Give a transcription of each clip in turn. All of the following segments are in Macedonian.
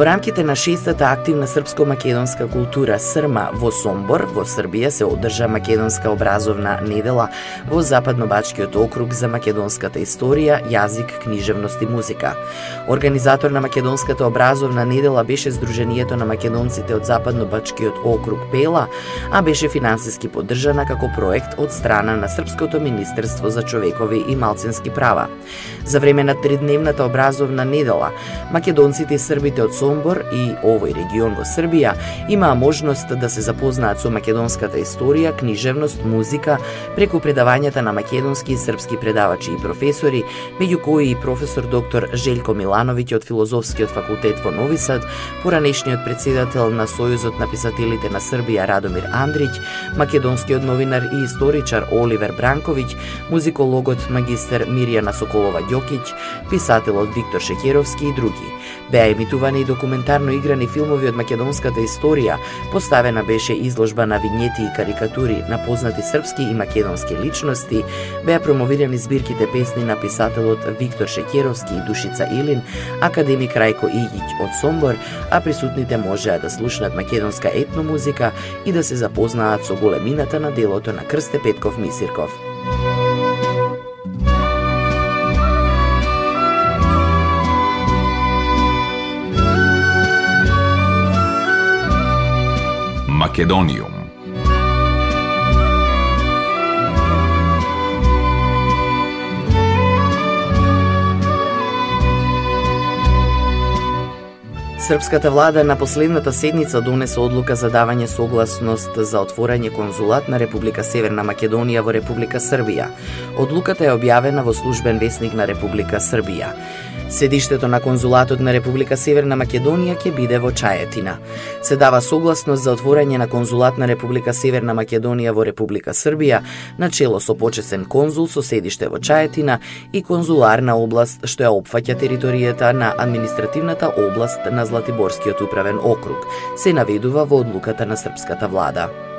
Во рамките на шестата активна српско-македонска култура СРМА во Сомбор, во Србија се одржа македонска образовна недела во Западнобачкиот округ за македонската историја, јазик, книжевност и музика. Организатор на македонската образовна недела беше Сдруженијето на македонците од Западнобачкиот округ Пела, а беше финансиски поддржана како проект од страна на Српското министерство за човекови и малцински права. За време на тридневната образовна недела, македонците и србите од Сомбор Сомбор и овој регион во Србија имаа можност да се запознаат со македонската историја, книжевност, музика, преку предавањата на македонски и српски предавачи и професори, меѓу кои и професор доктор Желко Милановиќ од Филозофскиот факултет во Нови Сад, поранешниот председател на Сојузот на писателите на Србија Радомир Андрич, македонскиот новинар и историчар Оливер Бранковиќ, музикологот магистер Мирјана Соколова Ѓокиќ, писателот Виктор Шекеровски и други. Беа емитувани и документарно играни филмови од македонската историја, поставена беше изложба на винјети и карикатури на познати српски и македонски личности, беа промовирани збирките песни на писателот Виктор Шекеровски и Душица Илин, академик Рајко Игиќ од Сомбор, а присутните можеа да слушнат македонска етномузика и да се запознаат со големината на делото на Крсте Петков Мисирков. Македониум. Српската влада на последната седница донесе одлука за давање согласност за отворање конзулат на Република Северна Македонија во Република Србија. Одлуката е објавена во службен весник на Република Србија. Седиштето на конзулатот на Република Северна Македонија ќе биде во Чаетина. Се дава согласност за отворање на конзулат на Република Северна Македонија во Република Србија, на чело со почесен конзул со седиште во Чаетина и конзуларна област што ја опфаќа територијата на административната област на Златиборскиот управен округ, се наведува во одлуката на српската влада.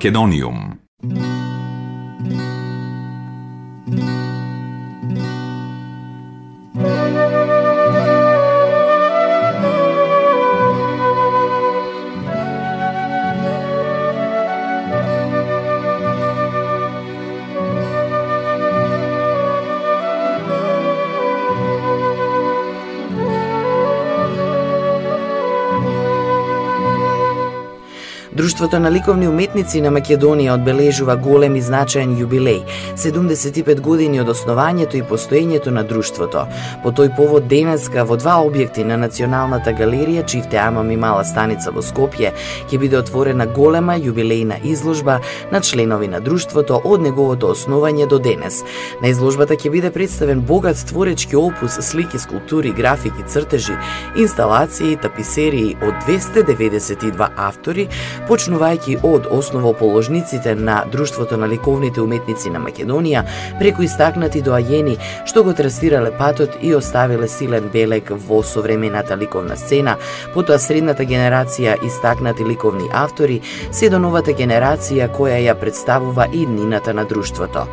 Македониум. Друштвото на ликовни уметници на Македонија одбележува голем и значаен јубилеј 75 години од основањето и постоењето на друштвото. По тој повод денеска во два објекти на Националната галерија, чифте Амам и Мала станица во Скопје, ќе биде отворена голема јубилејна изложба на членови на друштвото од неговото основање до денес. На изложбата ќе биде представен богат творечки опус, слики, скулптури, графики, цртежи, инсталации, таписерии од 292 автори, по почнувајќи од основоположниците на Друштвото на ликовните уметници на Македонија, преку истакнати доајени што го трасирале патот и оставиле силен белег во современата ликовна сцена, потоа средната генерација истакнати ликовни автори, се до новата генерација која ја представува и днината на друштвото.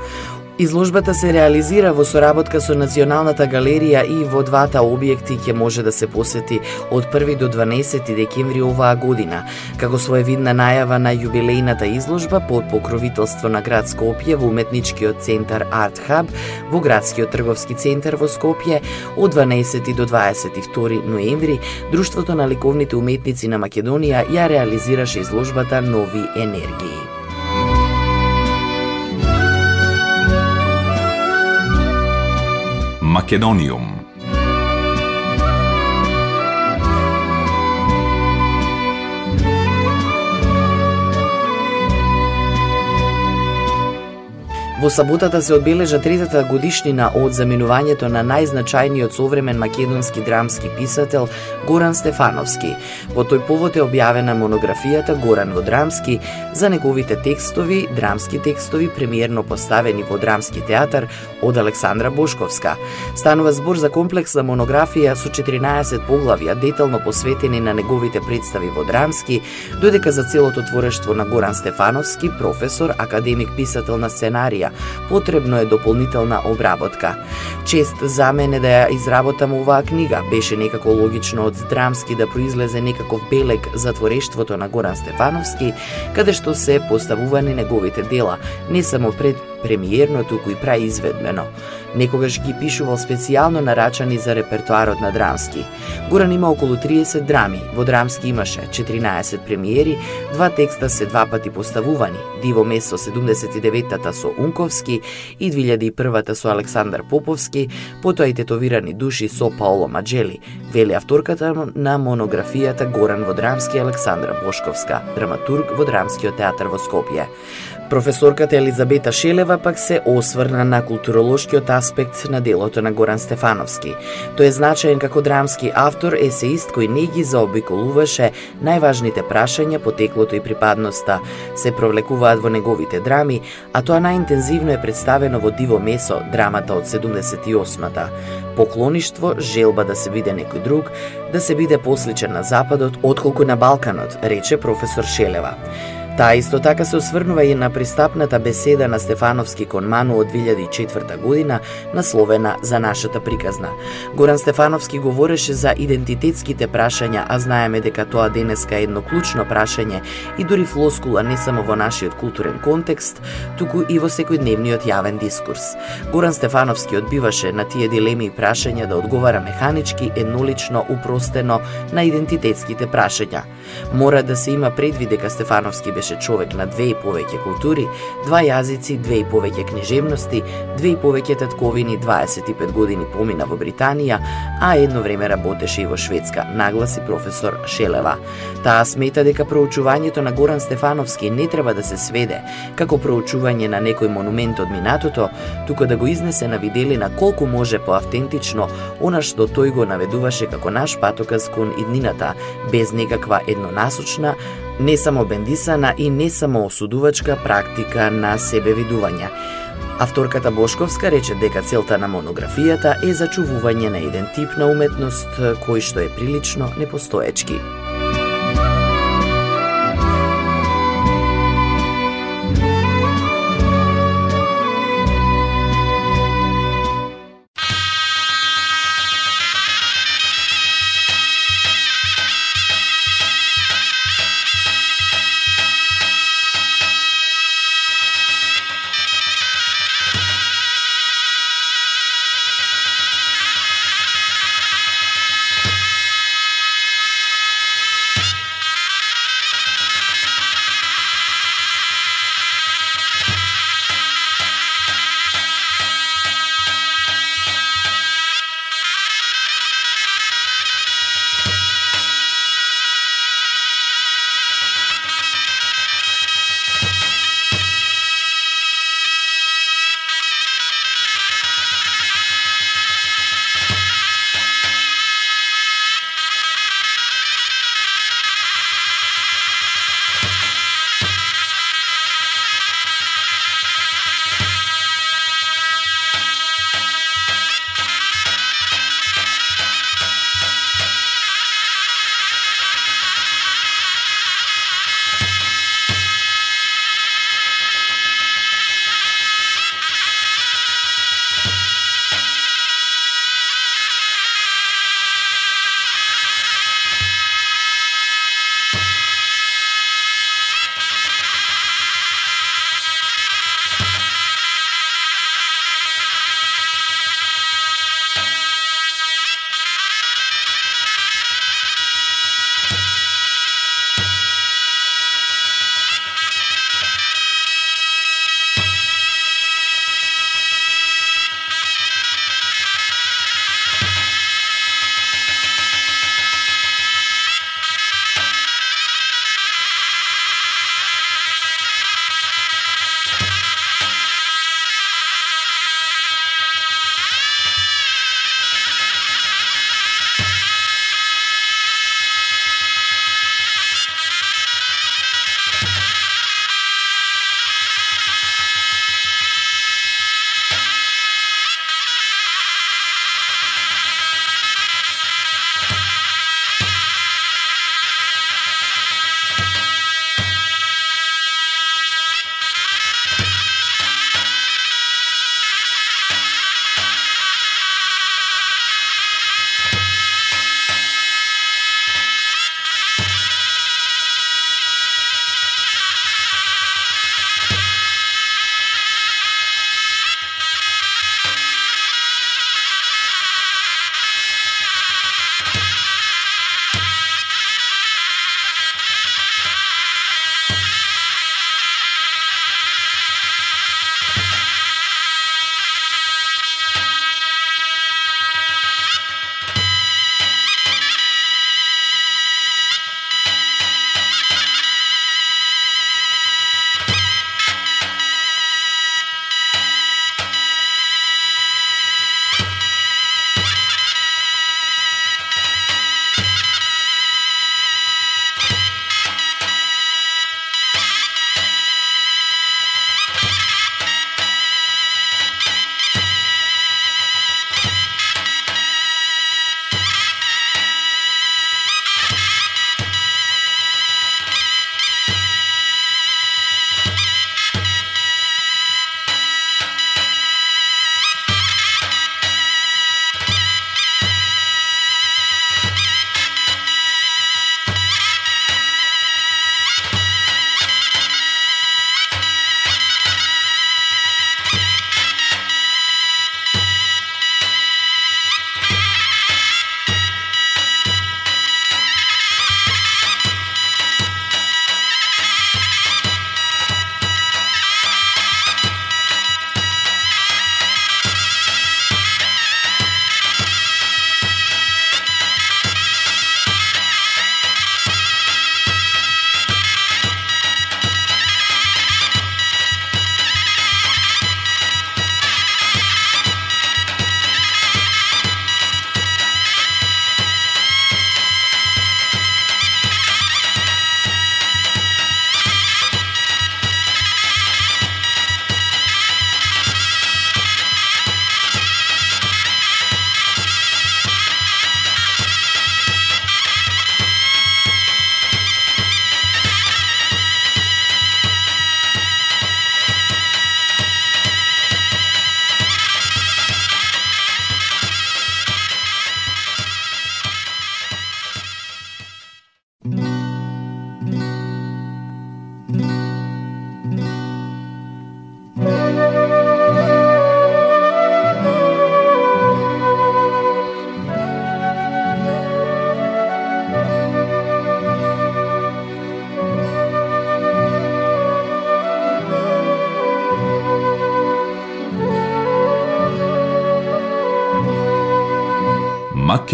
Изложбата се реализира во соработка со Националната галерија и во двата објекти ќе може да се посети од 1 до 12 декември оваа година, како своевидна најава на јубилејната изложба под покровителство на град Скопје во уметничкиот центар Арт Хаб во градскиот трговски центар во Скопје од 12 до 22 ноември Друштвото на ликовните уметници на Македонија ја реализираше изложбата Нови енергии. Македониум. Во саботата се одбележа третата годишнина од заминувањето на најзначајниот современ македонски драмски писател Горан Стефановски. Во тој повод е објавена монографијата Горан во драмски за неговите текстови, драмски текстови премиерно поставени во драмски театар од Александра Бошковска. Станува збор за комплексна монографија со 14 поглавја детално посветени на неговите представи во драмски, додека за целото творештво на Горан Стефановски, професор, академик, писател на сценарија, книга. Потребно е дополнителна обработка. Чест за мене да ја изработам оваа книга. Беше некако логично од драмски да произлезе некаков белег за творештвото на Горан Стефановски, каде што се поставувани неговите дела, не само пред премиерно, туку и праизведбено. Некогаш ги пишувал специјално нарачани за репертуарот на драмски. Горан има околу 30 драми, во драмски имаше 14 премиери, два текста се два пати поставувани, Диво месо 79-тата со Унковски и 2001-та со Александар Поповски, потоа и тетовирани души со Паоло Маджели, вели авторката на монографијата Горан во драмски Александра Бошковска, драматург во драмскиот театар во Скопје. Професорката Елизабета Шелева пак се осврна на културолошкиот аспект на делото на Горан Стефановски. Тој е значаен како драмски автор, есеист кој не ги заобиколуваше најважните прашања, по теклото и припадноста се провлекуваат во неговите драми, а тоа најинтензивно е представено во Диво месо, драмата од 78-та. Поклоништво, желба да се биде некој друг, да се биде посличен на Западот, отколку на Балканот, рече професор Шелева. Таа исто така се осврнува и на пристапната беседа на Стефановски кон Ману од 2004 година, насловена за нашата приказна. Горан Стефановски говореше за идентитетските прашања, а знаеме дека тоа денеска е едно клучно прашање и дури флоскула не само во нашиот културен контекст, туку и во секојдневниот јавен дискурс. Горан Стефановски одбиваше на тие дилеми и прашања да одговара механички, еднолично, упростено на идентитетските прашања. Мора да се има предвид дека Стефановски беше беше човек на две и повеќе култури, два јазици, две и повеќе книжевности, две и повеќе татковини, 25 години помина во Британија, а едно време работеше и во Шведска, нагласи професор Шелева. Таа смета дека проучувањето на Горан Стефановски не треба да се сведе како проучување на некој монумент од минатото, туку да го изнесе на виделина колку може поавтентично она што тој го наведуваше како наш патоказ кон иднината, без некаква еднонасочна, не само бендисана и не само осудувачка практика на себевидување. Авторката Бошковска рече дека целта на монографијата е зачувување на еден тип на уметност кој што е прилично непостоечки.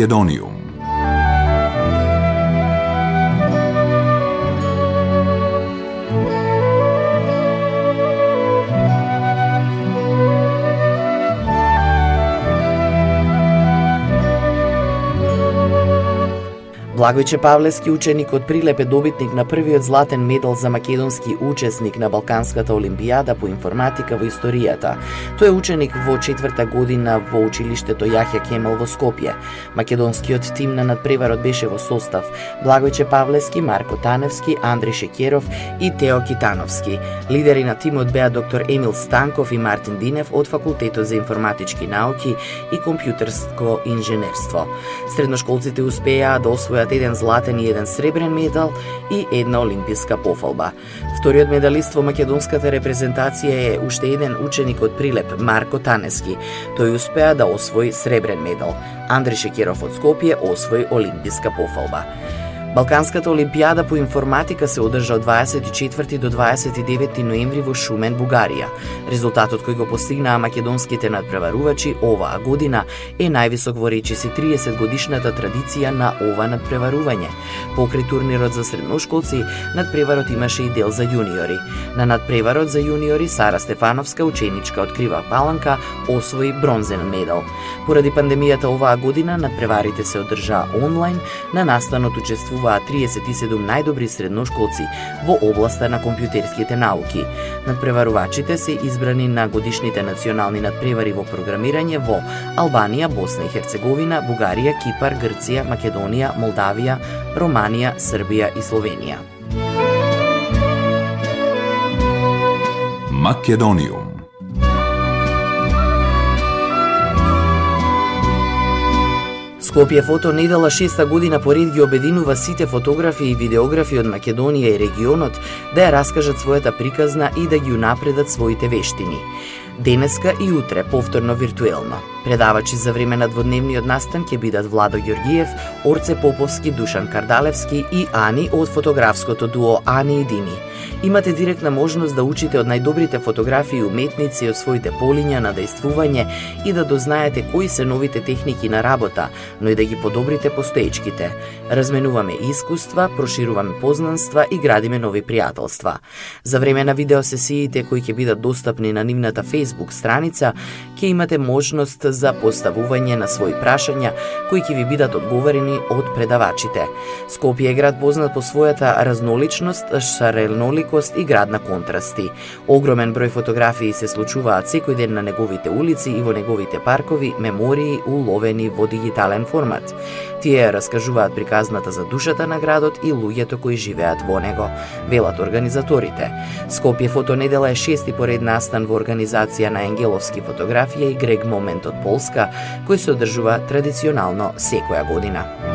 Македониум Благојче Павлески, ученик од Прилеп е добитник на првиот златен медал за македонски учесник на Балканската олимпијада по информатика во историјата. Тој е ученик во четврта година во училиштето Јахја Кемел во Скопје. Македонскиот тим на надпреварот беше во состав Благојче Павлески, Марко Таневски, Андри Шекеров и Тео Китановски. Лидери на тимот беа доктор Емил Станков и Мартин Динев од Факултетот за информатички науки и компјутерско инженерство. Средношколците успеа да освојат еден златен и еден сребрен медал и една олимписка пофалба. Вториот медалист во македонската репрезентација е уште еден ученик од Прилеп, Марко Танески. Тој успеа да освои сребрен медал. Андри Шекеров од Скопје освои олимписка пофалба. Балканската олимпијада по информатика се одржа од 24 до 29 ноември во Шумен, Бугарија. Резултатот кој го постигнаа македонските надпреварувачи оваа година е највисок во речиси 30 годишната традиција на ова надпреварување. Покрај турнирот за средношколци, надпреварот имаше и дел за јуниори. На надпреварот за јуниори Сара Стефановска, ученичка од Крива Паланка, освои бронзен медал. Поради пандемијата оваа година надпреварите се одржаа онлайн, на настанот учествува учествуваа 37 најдобри средношколци во областа на компјутерските науки. Надпреварувачите се избрани на годишните национални надпревари во програмирање во Албанија, Босна и Херцеговина, Бугарија, Кипар, Грција, Македонија, Молдавија, Романија, Србија и Словенија. Македониум Скопје фото недела шеста година поред ги обединува сите фотографи и видеографи од Македонија и регионот да ја раскажат својата приказна и да ги унапредат своите вештини. Денеска и утре повторно виртуелно. Предавачи за време на дводневниот настан ќе бидат Владо Ѓоргиев, Орце Поповски, Душан Кардалевски и Ани од фотографското дуо Ани и Дими. Имате директна можност да учите од најдобрите фотографии и уметници од своите полиња на дејствување и да дознаете кои се новите техники на работа, но и да ги подобрите постоечките. Разменуваме искуства, прошируваме познанства и градиме нови пријателства. За време на видеосесиите кои ќе бидат достапни на нивната Facebook страница, ќе имате можност за поставување на своји прашања кои ќе ви бидат одговорени од предавачите. Скопје е град познат по својата разноличност, шарелноликост разноликост и град на контрасти. Огромен број фотографии се случуваат секој ден на неговите улици и во неговите паркови, мемории уловени во дигитален формат. Тие раскажуваат приказната за душата на градот и луѓето кои живеат во него, велат организаторите. Скопје фотонедела е шести поред настан во организација на Енгеловски фотографија и Грег Момент од Полска, кој се одржува традиционално секоја година.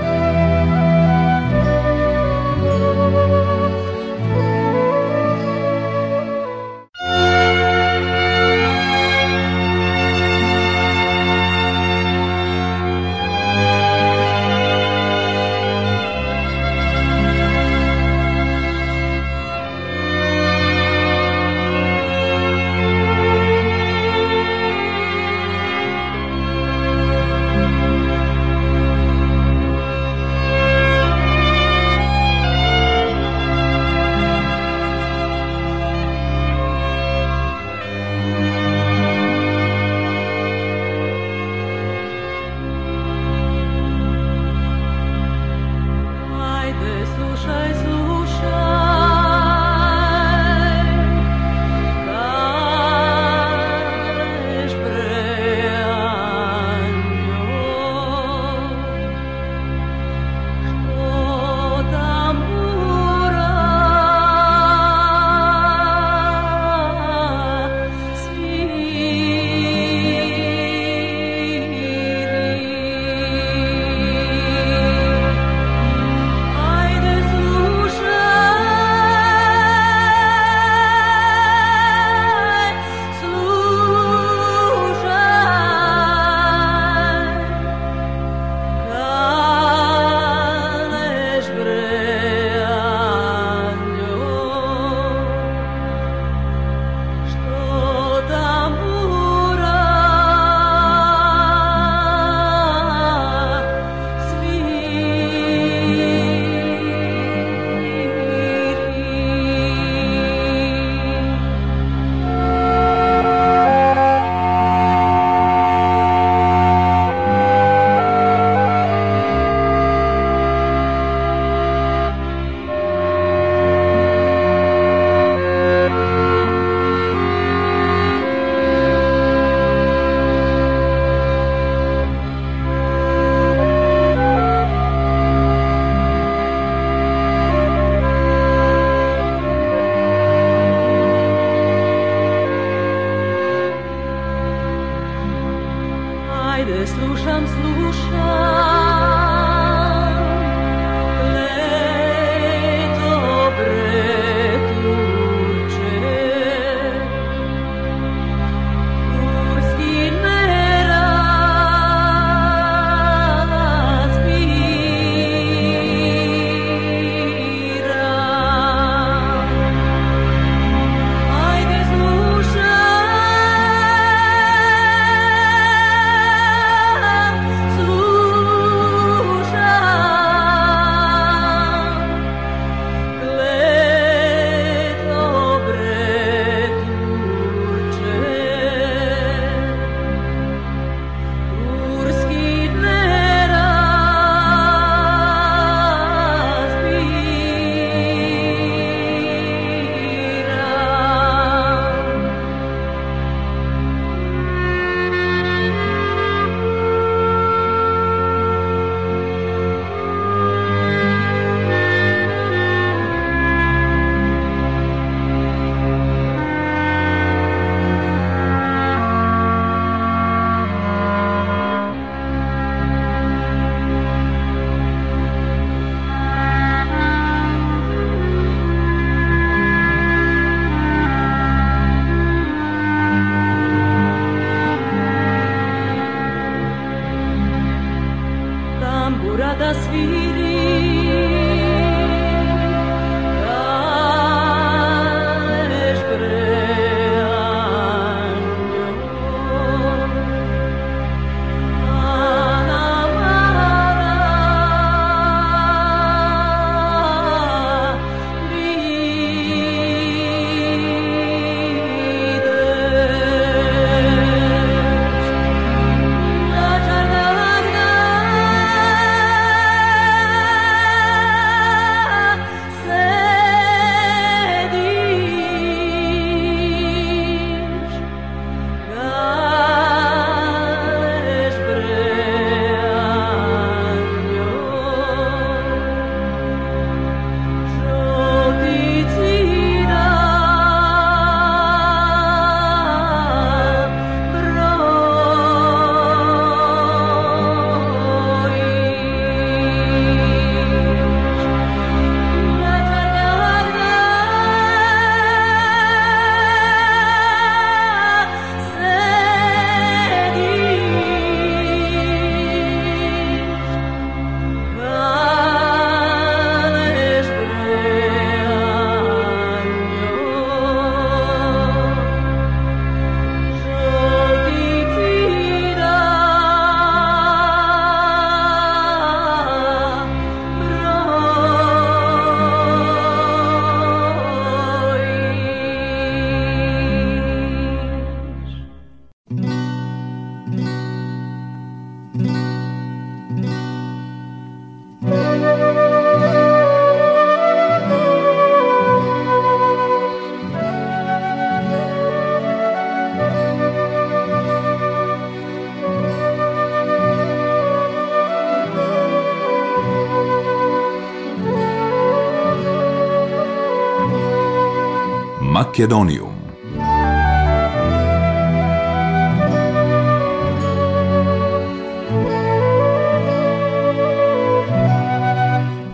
Македониум.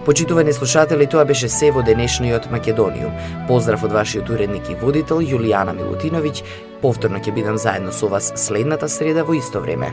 Почитувани слушатели, тоа беше се во денешниот Македониум. Поздрав од вашиот уредник и водител Јулијана Милутиновиќ. Повторно ќе бидам заедно со вас следната среда во исто време.